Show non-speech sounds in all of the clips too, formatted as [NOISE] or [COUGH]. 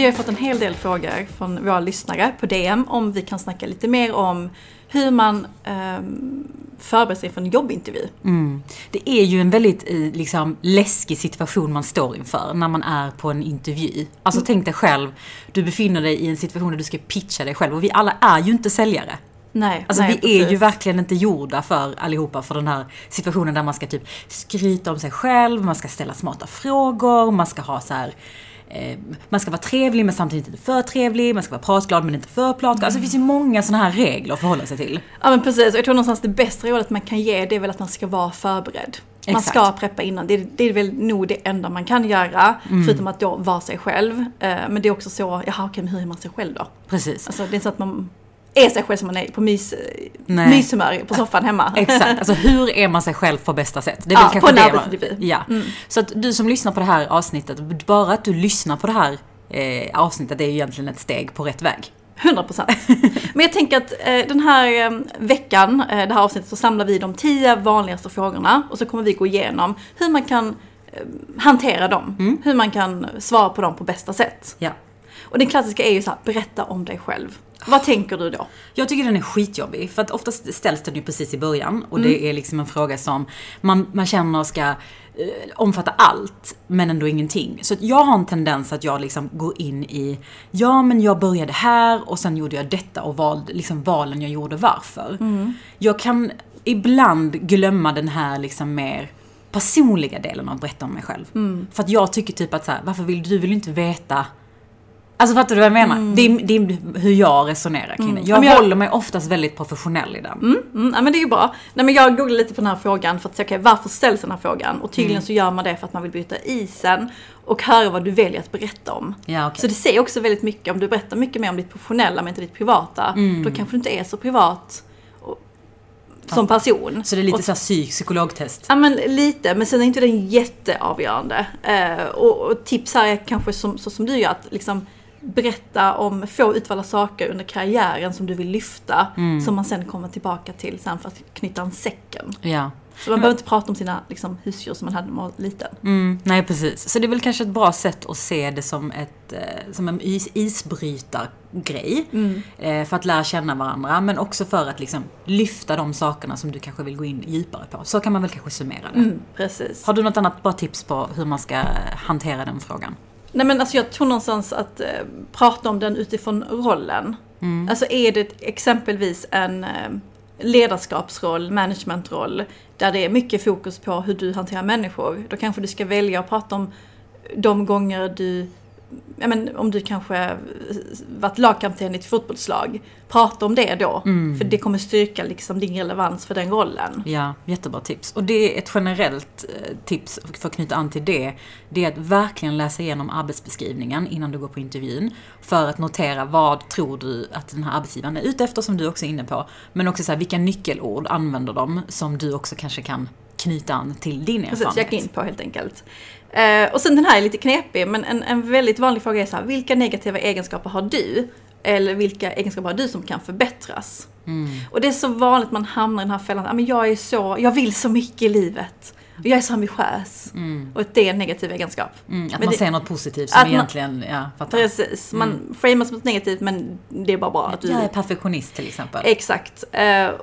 Vi har fått en hel del frågor från våra lyssnare på DM om vi kan snacka lite mer om hur man um, förbereder sig för en jobbintervju. Mm. Det är ju en väldigt eh, liksom, läskig situation man står inför när man är på en intervju. Alltså mm. tänk dig själv, du befinner dig i en situation där du ska pitcha dig själv och vi alla är ju inte säljare. Nej, alltså nej, vi precis. är ju verkligen inte gjorda för allihopa för den här situationen där man ska typ skryta om sig själv, man ska ställa smarta frågor, man ska ha så här eh, man ska vara trevlig men samtidigt inte för trevlig, man ska vara pratglad men inte för pratglad. Mm. Alltså det finns ju många sådana här regler att förhålla sig till. Ja men precis, jag tror någonstans det bästa rådet man kan ge det är väl att man ska vara förberedd. Man Exakt. ska preppa innan. Det är, det är väl nog det enda man kan göra. Mm. Förutom att då vara sig själv. Eh, men det är också så, jaha okej men hur är man sig själv då? Precis. Alltså det är så att man är sig själv som man är på mys, myshumör på soffan hemma. [LAUGHS] Exakt, alltså hur är man sig själv på bästa sätt? Det är ja, väl på en arbetsintervju. Ja. Mm. Så att du som lyssnar på det här avsnittet, bara att du lyssnar på det här eh, avsnittet det är ju egentligen ett steg på rätt väg. 100 procent. [LAUGHS] Men jag tänker att eh, den här eh, veckan, eh, det här avsnittet, så samlar vi de tio vanligaste frågorna och så kommer vi gå igenom hur man kan eh, hantera dem. Mm. Hur man kan svara på dem på bästa sätt. Ja. Och den klassiska är ju så här, berätta om dig själv. Vad tänker du då? Jag tycker den är skitjobbig. För att oftast ställs den ju precis i början. Och mm. det är liksom en fråga som man, man känner ska eh, omfatta allt, men ändå ingenting. Så att jag har en tendens att jag liksom går in i, ja men jag började här och sen gjorde jag detta och val, liksom valen jag gjorde varför. Mm. Jag kan ibland glömma den här liksom mer personliga delen av att berätta om mig själv. Mm. För att jag tycker typ att så här, varför vill du vill inte veta Alltså fattar du vad jag menar? Mm. Det, är, det, är, hur jag resonerar kring det. Jag, jag håller mig oftast väldigt professionell i den. Mm, mm, ja men det är ju bra. Nej men jag googlade lite på den här frågan för att se okay, varför ställs den här frågan? Och tydligen mm. så gör man det för att man vill byta isen och höra vad du väljer att berätta om. Ja, okay. Så det säger också väldigt mycket, om du berättar mycket mer om ditt professionella men inte ditt privata, mm. då kanske du inte är så privat som person. Så det är lite och, så psykologtest? Ja men lite, men sen är inte den jätteavgörande. Eh, och, och, tips här är kanske som, så som du gör, att liksom berätta om få utvalda saker under karriären som du vill lyfta. Mm. Som man sen kommer tillbaka till sen för att knyta an säcken. Ja. Så man Men, behöver inte prata om sina liksom, husdjur som man hade när man var liten. Mm, nej, precis. Så det är väl kanske ett bra sätt att se det som, ett, eh, som en is, isbrytargrej. Mm. Eh, för att lära känna varandra, men också för att liksom, lyfta de sakerna som du kanske vill gå in djupare på. Så kan man väl kanske summera det. Mm, precis. Har du något annat bra tips på hur man ska hantera den frågan? Nej men alltså jag tror någonstans att eh, prata om den utifrån rollen. Mm. Alltså är det exempelvis en eh, ledarskapsroll, managementroll, där det är mycket fokus på hur du hanterar människor. Då kanske du ska välja att prata om de gånger du ja, men, om du kanske varit lagkapten i ett fotbollslag, prata om det då. Mm. För det kommer styrka liksom din relevans för den rollen. Ja, jättebra tips. Och det är ett generellt eh, tips för att knyta an till det. Det är att verkligen läsa igenom arbetsbeskrivningen innan du går på intervjun. För att notera vad tror du att den här arbetsgivaren är ute efter, som du också är inne på. Men också så här, vilka nyckelord använder de som du också kanske kan knyta an till din erfarenhet. Precis, checka in på helt enkelt. Eh, och sen den här är lite knepig, men en, en väldigt vanlig fråga är så här, vilka negativa egenskaper har du? Eller vilka egenskaper har du som kan förbättras? Mm. Och det är så vanligt man hamnar i den här fällan, men jag är så, jag vill så mycket i livet. Jag är så ambitiös. Mm. Och det är en negativ egenskap. Mm, att men man det, säger något positivt som egentligen, man, ja, fattar. Precis, man mm. framas som något negativt men det är bara bra att du... Jag är perfektionist till exempel. Exakt.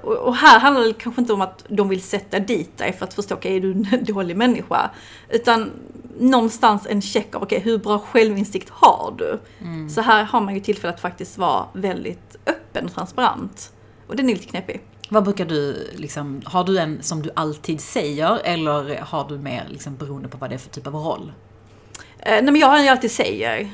Och, och, här handlar det kanske inte om att de vill sätta dit dig för att förstå, okej, okay, är du en [LAUGHS] dålig människa? Utan någonstans en check av, okej, okay, hur bra självinsikt har du? Mm. Så här har man ju tillfälle att faktiskt vara väldigt öppen och transparent. Och den är lite knepig. Vad brukar du, liksom, har du en som du alltid säger eller har du mer liksom, beroende på vad det är för typ av roll? Eh, nej men jag har en jag alltid säger.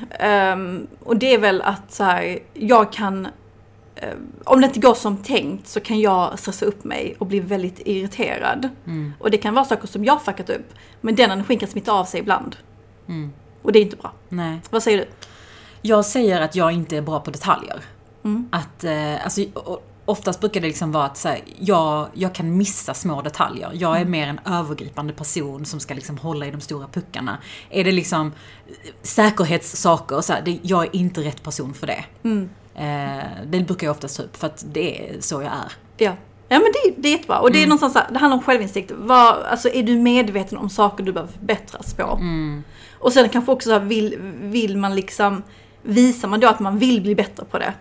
Um, och det är väl att så här, jag kan uh, om det inte går som tänkt så kan jag stressa upp mig och bli väldigt irriterad. Mm. Och det kan vara saker som jag fuckat upp. Men den energin kan smitta av sig ibland. Mm. Och det är inte bra. Nej. Vad säger du? Jag säger att jag inte är bra på detaljer. Mm. Att, uh, alltså, och, oftast brukar det liksom vara att så här, jag, jag kan missa små detaljer. Jag är mm. mer en övergripande person som ska liksom hålla i de stora puckarna. Är det liksom säkerhetssaker, så här, det, jag är inte rätt person för det. Mm. Eh, det brukar jag oftast ta upp för att det är så jag är. Ja. Ja men det, det är jättebra. Och det är mm. någonstans här, det handlar om självinsikt. Var, alltså är du medveten om saker du behöver förbättras på? Mm. Och sen kanske också så här, vill, vill man liksom visar man då att man vill bli bättre på det?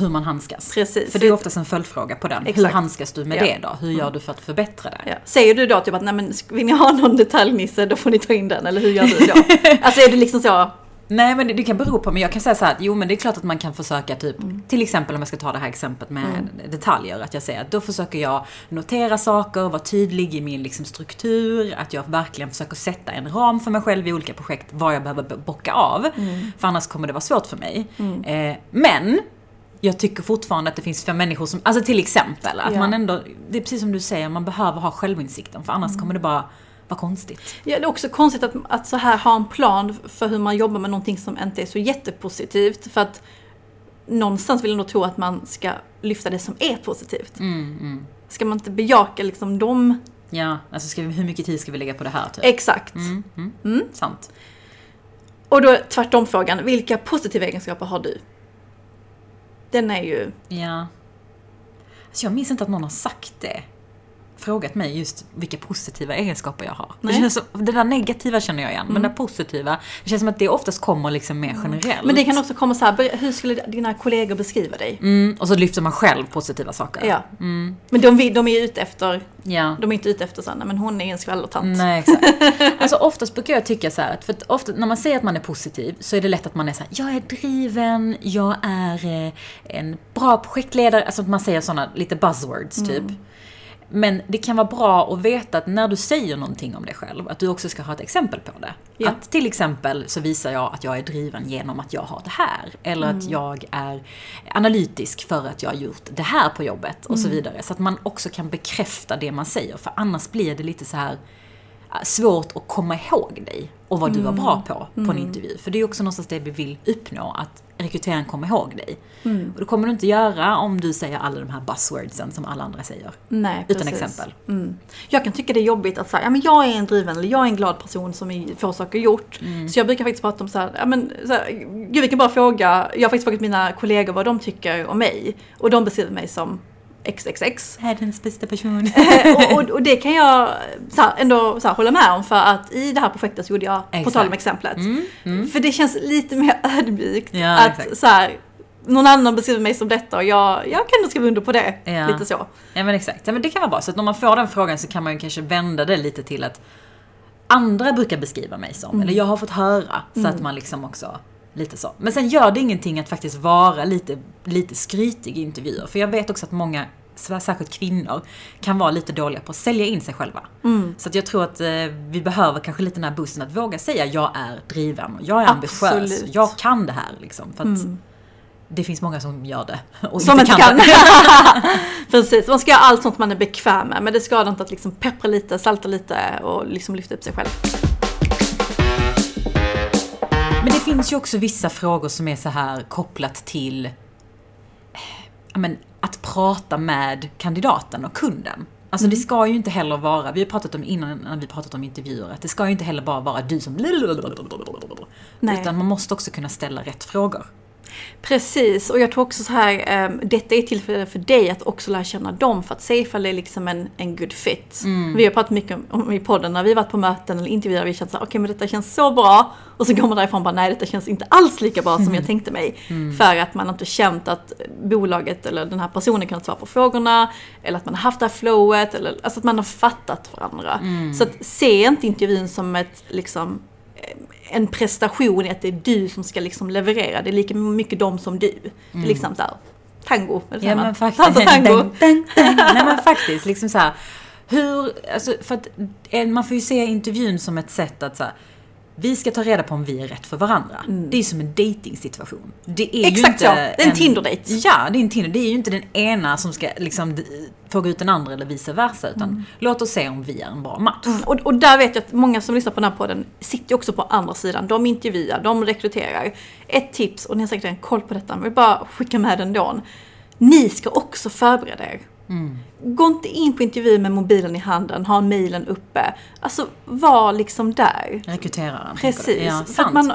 Hur man handskas. Precis. För det är oftast en följdfråga på den. Hur Exakt. handskas du med Ja. det då? Hur gör du för att förbättra det? Ja. Säger du då typ att nej men vill ni ha någon detaljnisse då får ni ta in den eller hur gör du då? [LAUGHS] alltså är det liksom så, Nej men det, det kan bero på, men jag kan säga så här att jo men det är klart att man kan försöka typ, Mm. till exempel om jag ska ta det här exemplet med detaljer, att jag säger att då försöker jag notera saker, vara tydlig i min liksom struktur, att jag verkligen försöker sätta en ram för mig själv i olika projekt, vad jag behöver bocka av. Mm. För annars kommer det vara svårt för mig. Eh, men jag tycker fortfarande att det finns för människor som, alltså till exempel, att Ja. man ändå, det är precis som du säger, man behöver ha självinsikten för Mm. annars kommer det bara vara konstigt. Ja, det är också konstigt att, att så här ha en plan för hur man jobbar med någonting som inte är så jättepositivt. För att någonstans vill jag nog tro att man ska lyfta det som är positivt. Mm, Ska man inte bejaka liksom de... Ja, alltså ska vi, hur mycket tid ska vi lägga på det här typ? Exakt. Mm, mm. Sant. Och då tvärtom frågan, vilka positiva egenskaper har du? Den är ju... Ja. Alltså jag minns inte att någon har sagt det. Frågat mig just vilka positiva egenskaper jag har. Det, känns så, det där negativa känner jag igen, men det positiva, det känns som att det oftast kommer liksom mer generellt. Men det kan också komma så här, hur skulle dina kollegor beskriva dig? mm, och så lyfter man själv positiva saker. Ja. Mm, Men de, de är ute efter, ja. de är inte ute efter nej men hon är en skvallertant. Nej, exakt. [LAUGHS] Alltså oftast brukar jag tycka så här, för att ofta när man säger att man är positiv så är det lätt att man är så här, jag är driven, jag är eh, en bra projektledare, alltså att man säger sådana lite buzzwords typ. Men det kan vara bra att veta att när du säger någonting om dig själv, att du också ska ha ett exempel på det. Ja. Att till exempel så visar jag att jag är driven genom att jag har det här. Eller att Mm. jag är analytisk för att jag har gjort det här på jobbet och så Mm. vidare. Så att man också kan bekräfta det man säger. För annars blir det lite så här äh, svårt att komma ihåg dig och vad du var bra på på en intervju. För det är också någonstans det vi vill uppnå, att rekryteraren kommer ihåg dig. Och det kommer du inte göra om du säger alla de här buzzwordsen som alla andra säger. Nej, Utan precis. exempel. Mm. Jag kan tycka det är jobbigt att säga, ja men jag är en driven eller jag är en glad person som får saker gjort. Mm. Så jag brukar faktiskt prata om så här, ja men så här, gud vilken bra fråga. Jag har faktiskt frågat mina kollegor vad de tycker om mig. Och de beskriver mig som XXX. Världens bästa person. Eh, och, och, och det kan jag så här, ändå så här, hålla med om för att i det här projektet så gjorde jag, på Exakt. tal om exemplet. Mm, mm. För det känns lite mer [LAUGHS] ödmjukt Ja, att exakt. så här, någon annan beskriver mig som detta och jag, jag kan nog skriva under på det. Ja. Lite så. Ja men exakt, ja, men det kan vara bra. Så att när man får den frågan så kan man ju kanske vända det lite till att andra brukar beskriva mig som, eller jag har fått höra. Så att man liksom också, lite så. Men sen gör det ingenting att faktiskt vara lite, lite skrytig i intervjuer. För jag vet också att många, särskilt kvinnor, kan vara lite dåliga på att sälja in sig själva. Så att jag tror att eh, vi behöver kanske lite den här boosten att våga säga jag är driven, jag är ambitiös, Absolut. jag kan det här liksom. För att det finns många som gör det [LAUGHS] och Som inte kan. det. [LAUGHS] Precis, man ska göra allt sånt man är bekväm med. Men det skadar inte att liksom peppra lite, salta lite och liksom lyfta upp sig själv. Finns ju också vissa frågor som är så här kopplat till men, att prata med kandidaten och kunden. Alltså det ska ju inte heller vara, vi har pratat om innan när vi pratat om intervjuer, att det ska ju inte heller bara vara du som Nej. Utan man måste också kunna ställa rätt frågor. Precis, och jag tror också så här, um, detta är tillfälle för dig att också lära känna dem för att se ifall det är liksom en, en good fit. Vi har pratat mycket om, om i podden när vi varit på möten eller intervjuer, vi känt så här, okej men detta känns så bra. Och så går man därifrån och bara, nej detta känns inte alls lika bra som jag [LAUGHS] tänkte mig. För att man inte känt att bolaget eller den här personen kunnat svara på frågorna. Eller att man har haft det här flowet, eller alltså att man har fattat varandra. Så att, se inte intervjun som ett liksom en prestation i att det är du som ska liksom leverera. Det är lika mycket de som du. Det är liksom såhär, tango. Eller Ja men faktiskt. Dansa tango. Dang, dang, dang. Nej men faktiskt, liksom så här. Hur, alltså för att eh, man får ju se intervjun som ett sätt att så här, vi ska ta reda på om vi är rätt för varandra. Det är som en dating-situation. Det är ju Mm. Exakt inte så. Det är en Tinder-date. Ja, det är en Tinder. Det är ju inte den ena som ska liksom fråga ut den andra eller vice versa. Utan Mm. låt oss se om vi är en bra match. Och, och där vet jag att många som lyssnar på den här podden sitter ju också på andra sidan. De intervjuar, de rekryterar. Ett tips, och ni har säkert redan koll på detta, men vill bara skicka med den då. Ni ska också förbereda er. Gå inte in på intervju med mobilen i handen, ha mejlen uppe. Alltså, var liksom där. Rekryteraren. Precis. Ja, För att sant. man,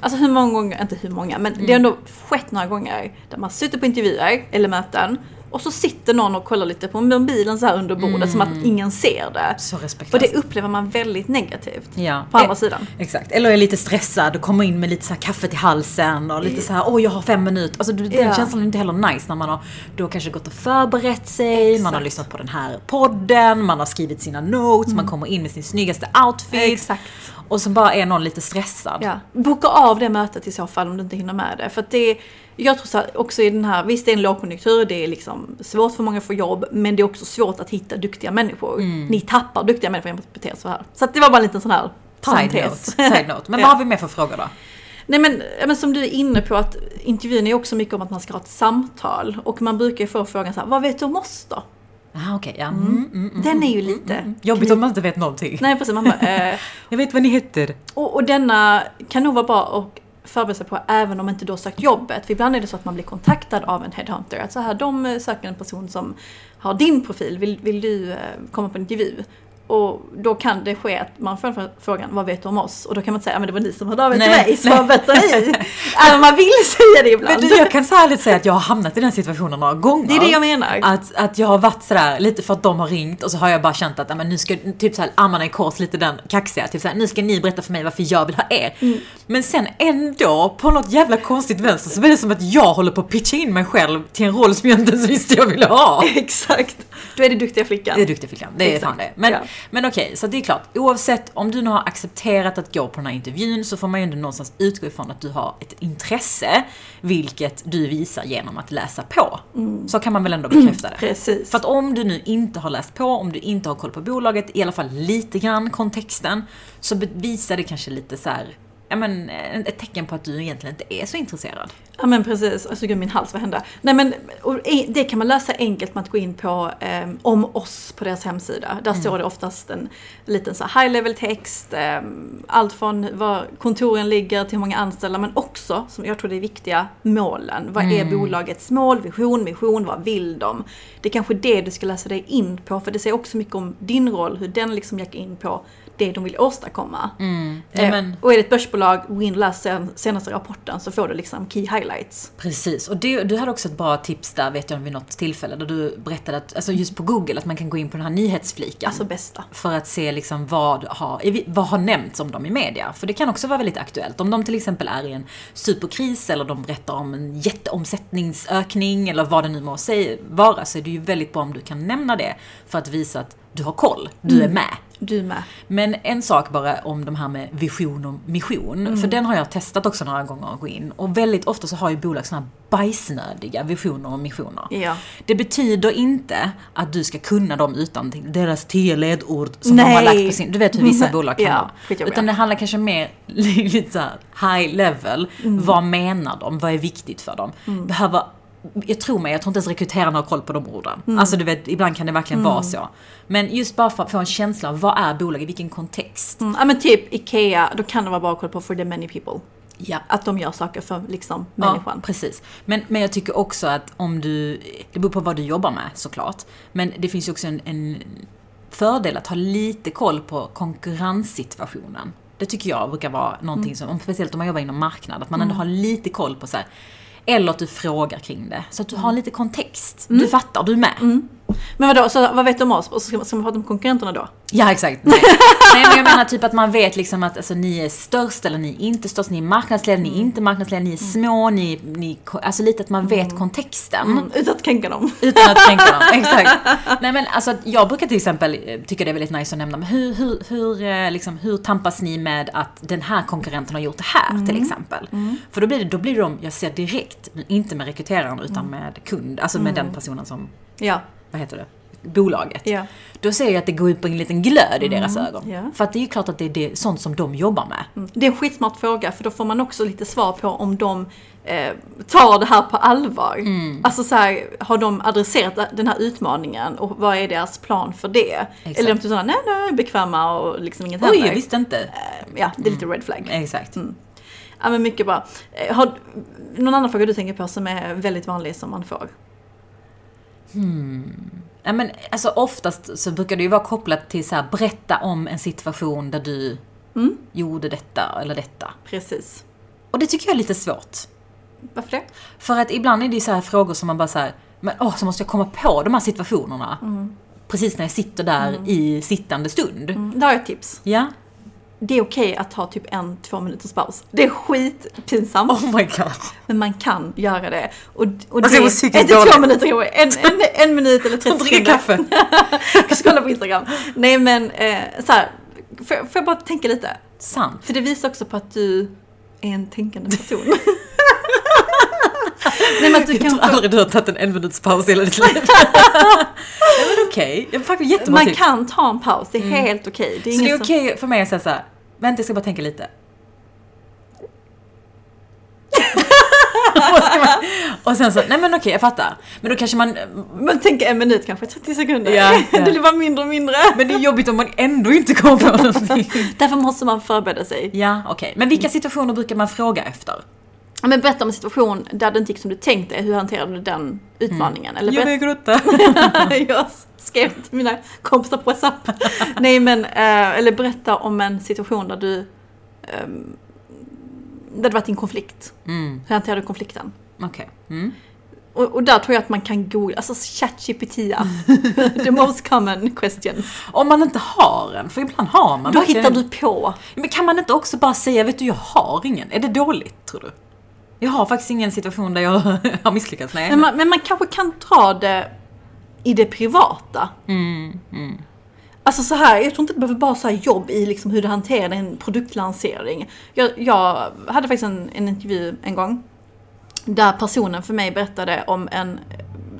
alltså hur många gånger, inte hur många, men det har ändå skett några gånger där man sitter på intervjuer eller möten och så sitter någon och kollar lite på mobilen så här under bordet som att ingen ser det. Så Och respektlöst. det upplever man väldigt negativt. Ja. På andra Eh, sidan. Exakt. Eller är lite stressad och kommer in med lite så här kaffe till halsen och lite så här, åh jag har fem minuter. Alltså den Ja. känslan är inte heller nice när man har då kanske gått och förberett sig, man har Exakt. lyssnat på den här podden, man har skrivit sina notes, man kommer in med sin snyggaste outfit. Exakt. Och så bara är någon lite stressad. Ja. Boka av det mötet i så fall om du inte hinner med det. För det jag tror så också i den här, visst det är en lågkonjunktur, det är liksom svårt för många att få jobb, men det är också svårt att hitta duktiga människor. Ni tappar duktiga människor genom att bete så här. Så att det var bara en liten sån här Side parentes. note. Side note. Men vad [LAUGHS] har vi mer för frågor då? Nej men, men som du är inne på att intervjun är också mycket om att man ska ha ett samtal. Och man brukar ju få frågan så här, vad vet du om oss då? Ah, okej, ja. Mm, mm, mm, Den är ju lite... Jobbigt om man inte vet någonting. Nej precis, man bara, [LAUGHS] eh, Jag vet vad ni heter. och, och denna kan nog vara bra att förbereda sig på även om inte inte har sökt jobbet. För ibland är det så att man blir kontaktad av en headhunter. Att så här, de söker en person som har din profil, vill, vill du eh, komma på en intervju? Och då kan det ske att man får frågan, vad vet du om oss? Och då kan man inte säga, men det var ni som hörde av er till mig, så vad berättar [LAUGHS] ni? Om man vill säga det ibland. Men du, jag kan så ärligt säga att jag har hamnat i den situationen några gånger. Det är det jag menar. Att, att jag har varit sådär lite för att de har ringt och så har jag bara känt att men nu ska, typ såhär armarna i kors, lite den kaxiga, typ såhär, nu ska ni berätta för mig varför jag vill ha er. Mm. Men sen ändå, på något jävla konstigt vänster, så blir det som att jag håller på att pitcha in mig själv till en roll som jag inte ens visste jag ville ha. [LAUGHS] Exakt. Då är det duktiga flickan. Det är duktig flickan, det är Exakt, fan det. Men, ja. men okej, så det är klart. Oavsett om du nu har accepterat att gå på den här intervjun så får man ju ändå någonstans utgå ifrån att du har ett intresse, vilket du visar genom att läsa på. Så kan man väl ändå bekräfta det. [CLEARS THROAT] Precis. För att om du nu inte har läst på, om du inte har koll på bolaget, i alla fall lite grann kontexten, så visar det kanske lite så här, ja men ett tecken på att du egentligen inte är så intresserad. Ja men precis, alltså gud min hals, vad hände? Nej men det kan man läsa enkelt med att gå in på eh, om oss på deras hemsida. Där står det oftast en liten så high level text, eh, allt från var kontoren ligger till hur många anställda men också, som jag tror det är viktiga, målen. Vad är bolagets mål, vision, mission, vad vill de? Det är kanske det du ska läsa dig in på för det säger också mycket om din roll, hur den liksom gick in på det de vill åstadkomma. Nej, Eh, Och är det ett börsbolag, gå in och läs sen, senaste rapporten så får du liksom key highlights. Precis, och det, du hade också ett bra tips där vet jag vid något tillfälle där du berättade att, alltså just på Google, att man kan gå in på den här nyhetsfliken. Alltså bästa. för att se liksom vad har, vad har nämnts om dem i media. För det kan också vara väldigt aktuellt. Om de till exempel är i en superkris eller de berättar om en jätteomsättningsökning eller vad det nu må vara så är det ju väldigt bra om du kan nämna det för att visa att du har koll, du är med. Du med. Men en sak bara om de här med vision och mission. För den har jag testat också några gånger att gå in. Och väldigt ofta så har ju bolag såna här bajsnödiga visioner och missioner. Ja. Det betyder inte att du ska kunna dem utan deras tio ledord som de har Nej. lagt på sin... Du vet hur vissa [LAUGHS] Nej. bolag kan Ja, vara. Utan det handlar kanske mer [LAUGHS] lite så här high level. Mm. Vad menar de? Vad är viktigt för dem? Behöver jag tror mig, jag tror inte ens rekryterarna har koll på de orden. Mm. Alltså du vet, ibland kan det verkligen vara så. Men just bara för att få en känsla av vad är bolaget, vilken kontext. Mm, ja men typ IKEA, då kan det vara bra att kolla på for the many people. Ja. Att de gör saker för liksom Ja, människan. precis. Men, men jag tycker också att om du, det beror på vad du jobbar med såklart, men det finns ju också en, en fördel att ha lite koll på konkurrenssituationen. Det tycker jag brukar vara någonting som, om- speciellt om man jobbar inom marknad, att man ändå har lite koll på så här, eller att du frågar kring det, så att du har lite kontext. Du fattar, du är med. Men vadå, så vad vet de om oss? Och så ska, ska man prata om konkurrenterna då? Ja, exakt. Nej. [LAUGHS] Nej, men jag menar typ att man vet liksom att alltså, ni är störst eller ni är inte störst, ni är marknadsledare, ni är inte marknadsledare, ni är små, ni, ni alltså lite att man vet kontexten. Mm, utan att kränka dem. [LAUGHS] Utan att tänka dem, [LAUGHS] exakt. Nej men alltså jag brukar till exempel eh, tycka det är väldigt nice att nämna, men hur, hur, hur, eh, liksom, hur tampas ni med att den här konkurrenten har gjort det här till exempel? För då blir det, då blir de, jag ser direkt, inte med rekryteraren utan med kund, alltså med den personen som, Ja. Vad heter det? Bolaget. Ja. Då ser jag att det går upp en liten glöd i deras ögon. ja. För att det är ju klart att det är det, sånt som de jobbar med. Mm. Det är en skitsmart fråga för då får man också lite svar på om de eh, tar det här på allvar. Mm. Alltså så här, har de adresserat den här utmaningen och vad är deras plan för det? Exakt. Eller om de säger nej, nej, bekväma och liksom inget Oj, händer. jag visste inte. Eh, Ja, det är lite red flag. Exakt. Ja men mycket bra. Eh, Har någon annan fråga du tänker på som är väldigt vanlig som man får? Ja, men alltså oftast så brukar det ju vara kopplat till så här, berätta om en situation där du Mm. gjorde detta eller detta. Precis. Och det tycker jag är lite svårt. Varför det? För att ibland är det ju så här frågor som man bara så här, Men åh, så måste jag komma på de här situationerna. Precis när jag sitter där i sittande stund. Mm, Där har jag ett tips. Ja. Det är okej att ta typ en, två minuters paus. Det är skitpinsamt. Oh my god. Men man kan göra det. Och, och Alltså, det jag mår psykiskt inte två minuter, jo, en, en, en minut eller 30 [LAUGHS] Dricka kaffe. [LAUGHS] Jag ska kolla på Instagram. Nej men, eh, så här, får, får jag bara tänka lite? Sant. För det visar också på att du är en tänkande person. [LAUGHS] Nej men att du Jag tror kanske, aldrig du har tagit en en minuts paus i hela ditt liv. Nej men okej, det är faktiskt jättebra man tips. kan ta en paus, det är helt okej. Det är Så det är okej för mig att säga såhär, vänta jag ska bara tänka lite. Och [LAUGHS] ska man- och sen så, nej men okej jag fattar. Men då kanske man, Man tänker en minut kanske, 30 sekunder. Ja, [LAUGHS] ja. Det blir bara mindre och mindre. men det är jobbigt om man ändå inte kommer på någonting. [LAUGHS] Därför måste man förbereda sig. Ja, okej. Men vilka situationer brukar man fråga efter? Ja, Men berätta om en situation där det inte gick som du tänkte. Hur hanterade du den utmaningen? Eller Jag [LAUGHS] är grotta. jag skrev till mina kompisar på WhatsApp. Nej men, eh, eller berätta om en situation där du ehm, där det varit en konflikt. Mm, Hur hanterade du konflikten? okej. Mm. Och, och där tror jag att man kan googla, alltså ChatGPT, [LAUGHS] the most common questions. Om man inte har en, för ibland har man Då verkligen hittar du på. Men kan man inte också bara säga, vet du jag har ingen? Är det dåligt tror du? Jag har faktiskt ingen situation där jag [LAUGHS] har misslyckats. Nej. Men man, men man kanske kan dra det i det privata. Mm, mm. Alltså så här, jag tror inte det behöver bara så här jobb i liksom hur du hanterar en produktlansering. Jag, jag hade faktiskt en, en intervju en gång där personen för mig berättade om en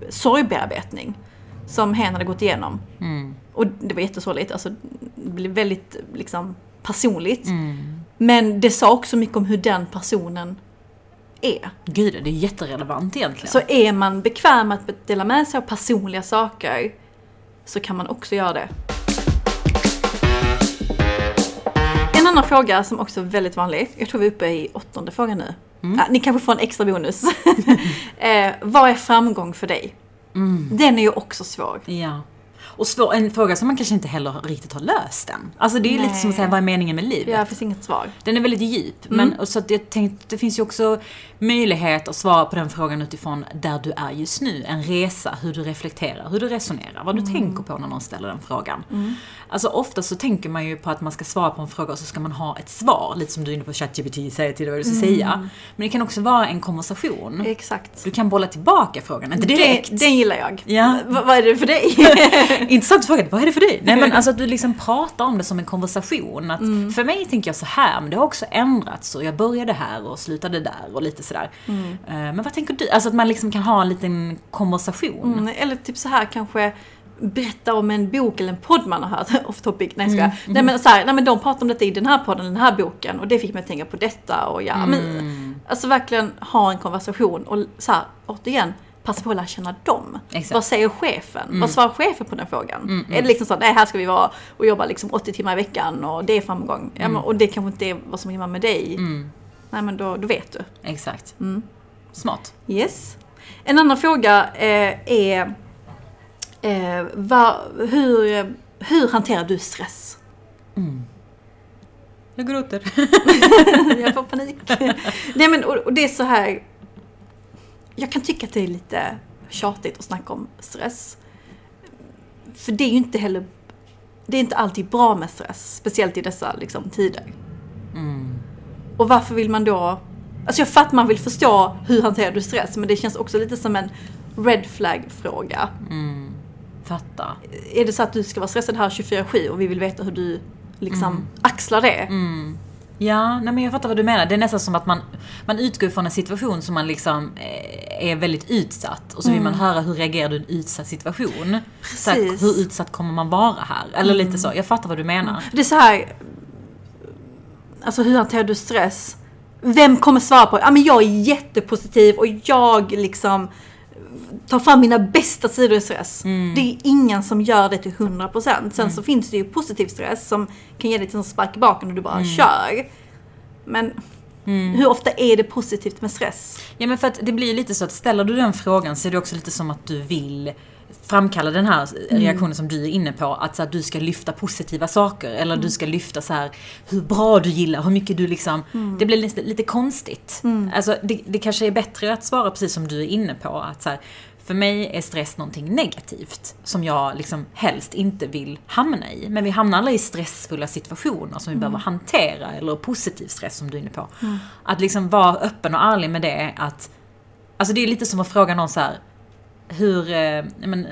sorgbearbetning som hen hade gått igenom. Mm. Och det var jättesorgligt, alltså det blev väldigt liksom personligt. Mm. Men det sa också mycket om hur den personen är. Gud, det är jätterelevant egentligen. Så är man bekväm att dela med sig av personliga saker så kan man också göra det. En annan fråga som också är väldigt vanlig, jag tror vi är uppe i åttonde frågan nu. Ja, ni kanske får en extra bonus. [LAUGHS] eh, vad är framgång för dig? Den är ju också svår. Ja. Och svår, en fråga som man kanske inte heller riktigt har löst än. Alltså det är lite Nej. som att säga, vad är meningen med livet? Ja, det finns inget svar. Den är väldigt djup. Men och så att jag tänkte, det finns ju också möjlighet att svara på den frågan utifrån där du är just nu. En resa, hur du reflekterar, hur du resonerar, vad du tänker på när någon ställer den frågan. Alltså ofta så tänker man ju på att man ska svara på en fråga och så ska man ha ett svar. Lite som du är inne på ChatGPT säger till dig vad du ska säga. Men det kan också vara en konversation. Exakt. Du kan bolla tillbaka frågan, inte direkt. Den, den gillar jag. Ja. V- vad är det för dig? [LAUGHS] [LAUGHS] Intressant fråga, vad är det för dig? Nej men alltså att du liksom pratar om det som en konversation. Att För mig tänker jag så här, men det har också ändrats och jag började här och slutade där och lite sådär. Eh, Men vad tänker du? Alltså att man liksom kan ha en liten konversation. Mm, eller typ så här kanske berätta om en bok eller en podd man har hört. [LAUGHS] Off topic, nej jag skojar. Nej men så här, nej men de pratar om detta i den här podden, den här boken och det fick mig att tänka på detta och ja. Men, alltså verkligen ha en konversation och så här, återigen, passa på att lära känna dem. Exakt. Vad säger chefen? Vad svarar chefen på den frågan? Är det liksom så att nej här ska vi vara och jobba liksom 80 timmar i veckan och det är framgång. Ja, men, och det kanske inte är vad som rimmar med dig. Nej men då, då vet du. Exakt. Smart. Yes. En annan fråga eh, är eh, va, hur, hur hanterar du stress? Jag gråter. [LAUGHS] Jag får panik. [LAUGHS] Nej men och, och det är så här. Jag kan tycka att det är lite tjatigt att snacka om stress. För det är ju inte heller, det är inte alltid bra med stress. Speciellt i dessa liksom, tider. Och varför vill man då, alltså jag fattar man vill förstå hur hanterar du stress. Men det känns också lite som en red flag fråga. Fatta. är det så att du ska vara stressad här 24-7 och vi vill veta hur du liksom axlar det. Ja, nej men jag fattar vad du menar. Det är nästan som att man, man utgår från en situation som man liksom eh, är väldigt utsatt. Och så vill man höra hur reagerar du i en utsatt situation. Så här, Precis. hur utsatt kommer man vara här? Eller lite så. Jag fattar vad du menar. Det är så här, alltså hur hanterar du stress? Vem kommer svara på, ja men jag är jättepositiv och jag liksom tar fram mina bästa sidor i stress. Det är ingen som gör det till 100%. Sen så finns det ju positiv stress som kan ge dig en spark i baken och du bara kör. Men hur ofta är det positivt med stress? Ja men för att det blir lite så att ställer du den frågan så är det också lite som att du vill framkalla den här reaktionen som du är inne på. Att, så att du ska lyfta positiva saker. Eller du ska lyfta så här hur bra du gillar, hur mycket du liksom... Det blir lite, lite konstigt. Alltså det, det kanske är bättre att svara precis som du är inne på. Att så här, För mig är stress någonting negativt som jag liksom helst inte vill hamna i. Men vi hamnar alla i stressfulla situationer som vi behöver hantera, eller positiv stress som du är inne på. Att liksom vara öppen och ärlig med det att, alltså det är lite som att fråga någon så här, hur, eh, men,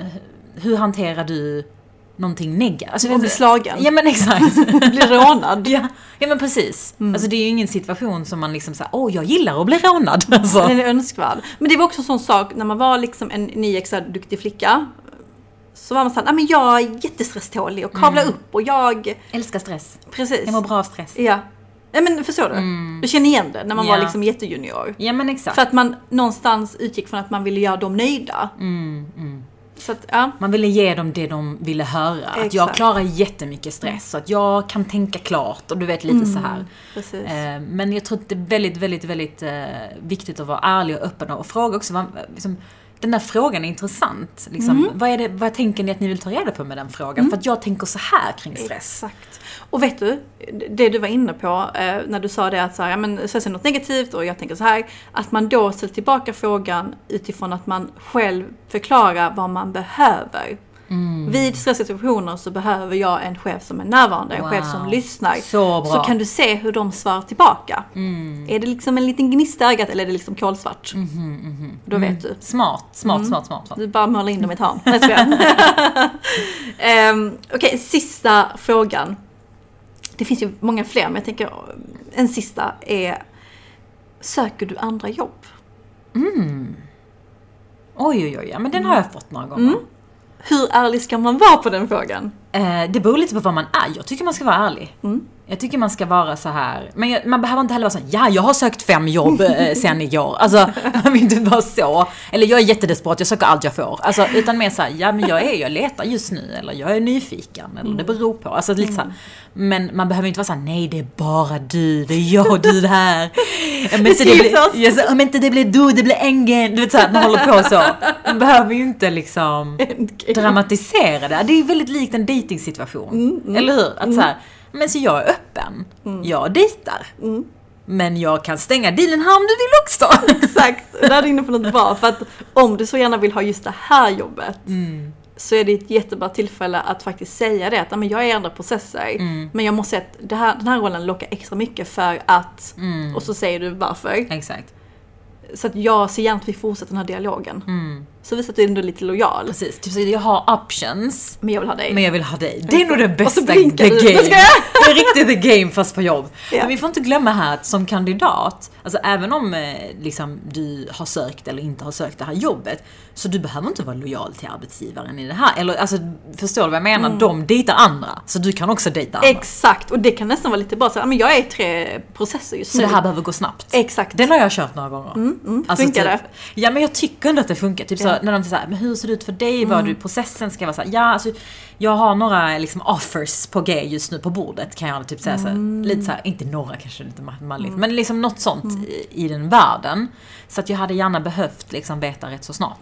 hur hanterar du någonting negativt? Alltså, Om bli slagen. Ja men exakt. [LAUGHS] Bli rånad. ja, ja men precis. Alltså det är ju ingen situation som man liksom säger, åh jag gillar att bli rånad. [LAUGHS] Alltså. Den är önskvärd. Men det var också en sån sak när man var liksom en nyexad duktig flicka. Så var man såhär, men jag är jättestresstålig och kavlar upp och jag... Älskar stress. Precis. Jag mår bra av stress. Ja. Nej men förstår du? Du känner igen det när man var Ja. liksom jättejunior. Ja men exakt. För att man någonstans utgick från att man ville göra dem nöjda. Så att, ja. Man ville ge dem det de ville höra. Att jag Exakt. klarar jättemycket stress, så att jag kan tänka klart och du vet lite så här. Precis. Eh, Men jag tror att det är väldigt, väldigt, väldigt eh, viktigt att vara ärlig och öppen och fråga också. Liksom, den där frågan är intressant. Liksom, Mm. vad, är det, vad tänker ni att ni vill ta reda på med den frågan? För att jag tänker så här kring stress. Exakt. Och vet du, det du var inne på eh, när du sa det att så här, ja, men stress är något negativt och jag tänker så här. Att man då ställer tillbaka frågan utifrån att man själv förklarar vad man behöver. Mm. Vid stresssituationer så behöver jag en chef som är närvarande, en chef som Wow. lyssnar. Så. Så kan du se hur de svarar tillbaka. Mm. Är det liksom en liten gnista i ögat eller är det liksom kolsvart? Mhm, Då vet du. Smart, smart, Mm. smart, smart. smart. Du bara målar in dem i ett hörn. Nej, jag skojar. um, [LAUGHS] Okej, sista frågan. Det finns ju många fler, men jag tänker en sista är Söker du andra jobb? Oj, oj, oj. Ja, men den har jag fått några gånger. Mm. Hur ärlig ska man vara på den frågan? Eh, det beror lite på vad man är. Jag tycker man ska vara ärlig. Mm. Jag tycker man ska vara så här. Men man behöver inte heller vara så här, ja jag har sökt fem jobb eh, sen igår. Alltså, [LAUGHS] man vill inte vara så. Eller jag är jättedesperat, jag söker allt jag får. Alltså, utan mer så här, ja men jag är, jag letar just nu. Eller jag är nyfiken. Eller det beror på. Alltså lite så här. Men man behöver inte vara så här, nej det är bara du, det är jag och du här. Om inte det [LAUGHS] blir, sa, om inte det blir du, det blir ängen. Du vet så här, man håller på så. Man behöver ju inte liksom [LAUGHS] dramatisera det. Det är väldigt likt en dejtingsituation. Eller hur? Att så här, men så jag är öppen. Jag dejtar. Men jag kan stänga dealen här om du vill också. [LAUGHS] Exakt, där är du inne på något bra. För att om du så gärna vill ha just det här jobbet så är det ett jättebra tillfälle att faktiskt säga det. Att "Ja, men jag är i andra processer, men jag måste säga att det här, den här rollen lockar extra mycket för att... Och så säger du varför. Exakt. Så att jag ser gärna att vi fortsätter den här dialogen. Så visar att du ändå är lite lojal. Precis. Typ så jag har options. Men jag vill ha dig. Men jag vill ha dig. Det är nog det så bästa the game. Det är riktigt the game fast på jobb. Ja. Men vi får inte glömma här att som kandidat, alltså även om eh, liksom, du har sökt eller inte har sökt det här jobbet, så du behöver inte vara lojal till arbetsgivaren i det här. Eller alltså, förstår du vad jag menar? De dejtar andra, så du kan också dejta andra. Exakt, och det kan nästan vara lite bra så men jag är i tre processer just så nu. det här behöver gå snabbt. Exakt. Den har jag kört några gånger. Alltså, funkar det? Ja men jag tycker ändå att det funkar. Typ så, Ja. när de säger men hur ser det ut för dig? Vad du processen ska vara så här, Ja alltså jag har några liksom offers på G just nu på bordet kan jag typ säga så här, Lite så här, inte några kanske lite malligt. Men liksom något sånt i, i den världen. Så att jag hade gärna behövt liksom veta rätt så snart.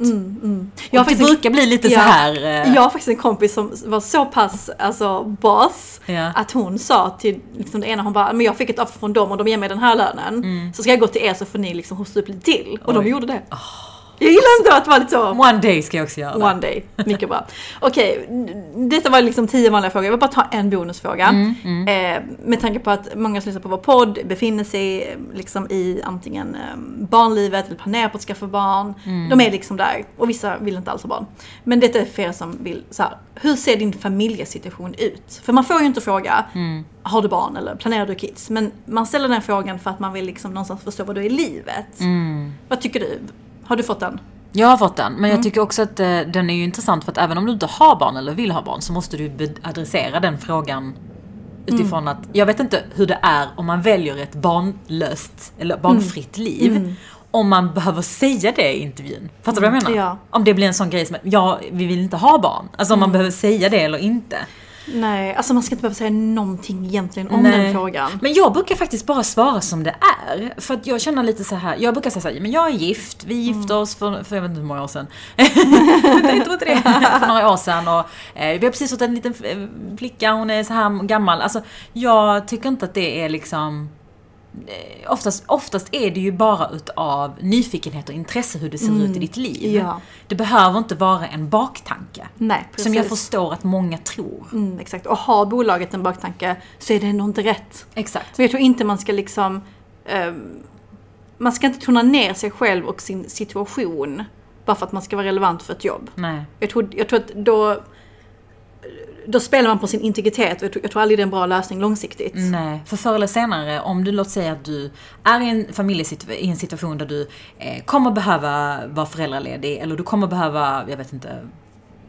Jag det brukar bli lite Ja. så här. eh, Jag har faktiskt en kompis som var så pass alltså, bas Ja. att hon sa till liksom, det ena, hon bara, men jag fick ett offer från dem och de ger mig den här lönen. Så ska jag gå till er så får ni liksom hosta upp lite till. Och de Mm. Oj. gjorde det. Jag gillar inte att vara lite så One day ska jag också göra one day. Mycket bra. Okej, detta var liksom tio vanliga frågor. Jag vill bara ta en bonusfråga. Mm, Eh, med tanke på att många som lyssnar på vår podd befinner sig eh, liksom i antingen eh, barnlivet eller planerar på att skaffa barn. Mm. De är liksom där. Och vissa vill inte alls ha barn. Men detta är för er som vill så här, hur ser din familjesituation ut? För man får ju inte fråga, Mm. har du barn eller planerar du kids? Men man ställer den frågan för att man vill liksom någonstans förstå vad du är i livet. Mm. Vad tycker du? Har du fått den? Jag har fått den, men Mm. jag tycker också att eh, den är ju intressant för att även om du inte har barn eller vill ha barn så måste du adressera den frågan utifrån Mm. att jag vet inte hur det är om man väljer ett barnlöst eller barnfritt Mm. liv. Om man behöver säga det i intervjun. Fattar du vad jag menar? Ja. Om det blir en sån grej som att ja, vi vill inte ha barn. Alltså om Mm. man behöver säga det eller inte. Nej, alltså man ska inte behöva säga någonting egentligen om Nej. den frågan. Men jag brukar faktiskt bara svara som det är. För att jag känner lite så här. jag brukar säga så här, men jag är gift, vi gifte Mm. oss för, för jag vet inte hur många år sedan. [LAUGHS] jag tror inte det, [LAUGHS] för några år sedan. Och, eh, vi har precis fått en liten flicka, hon är så här gammal. Alltså jag tycker inte att det är liksom oftast, oftast är det ju bara utav nyfikenhet och intresse hur det ser ut i ditt liv. Mm. Ja. Det behöver inte vara en baktanke. Nej, precis. Som jag förstår att många tror. Mm, exakt. Och har bolaget en baktanke så är det ändå inte rätt. Exakt. Men jag tror inte man ska liksom... ehm, man ska inte tona ner sig själv och sin situation bara för att man ska vara relevant för ett jobb. Nej. Jag tror, jag tror att då... Då spelar man på sin integritet och jag tror, jag tror aldrig det är en bra lösning långsiktigt. Nej, för förr eller senare, om du låt säga att du är i en familjesituation, i en situation där du eh, kommer behöva vara föräldraledig eller du kommer behöva, jag vet inte,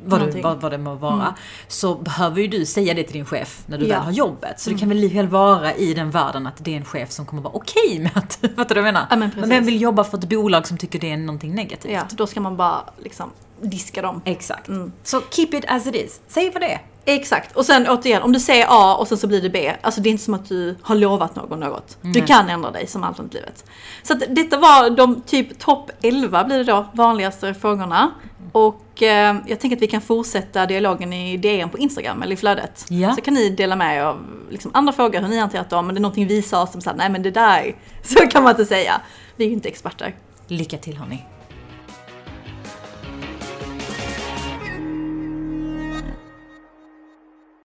vad, du, vad, vad det må vara. Så behöver ju du säga det till din chef när du Ja. väl har jobbet. Så det kan väl likväl vara i den världen att det är en chef som kommer vara okej med att, [LAUGHS] fattar du vad jag menar? Ja, men precis. vem vill jobba för ett bolag som tycker det är någonting negativt? Ja, då ska man bara liksom diska dem. Exakt. Mm. Så keep it as it is. Säg vad det är. Exakt. Och sen återigen, om du säger A och sen så blir det B. Alltså det är inte som att du har lovat någon något. Du kan ändra dig som alternativet. Så att detta var de typ topp 11 blir det då, vanligaste frågorna. Och eh, jag tänker att vi kan fortsätta dialogen i DM på Instagram eller i flödet. Ja. Så kan ni dela med er av liksom, andra frågor, hur ni hanterat dem. Men det är någonting vi sa som sa, nej men det där, [LAUGHS] så kan man inte säga. Vi är ju inte experter. Lycka till hörni.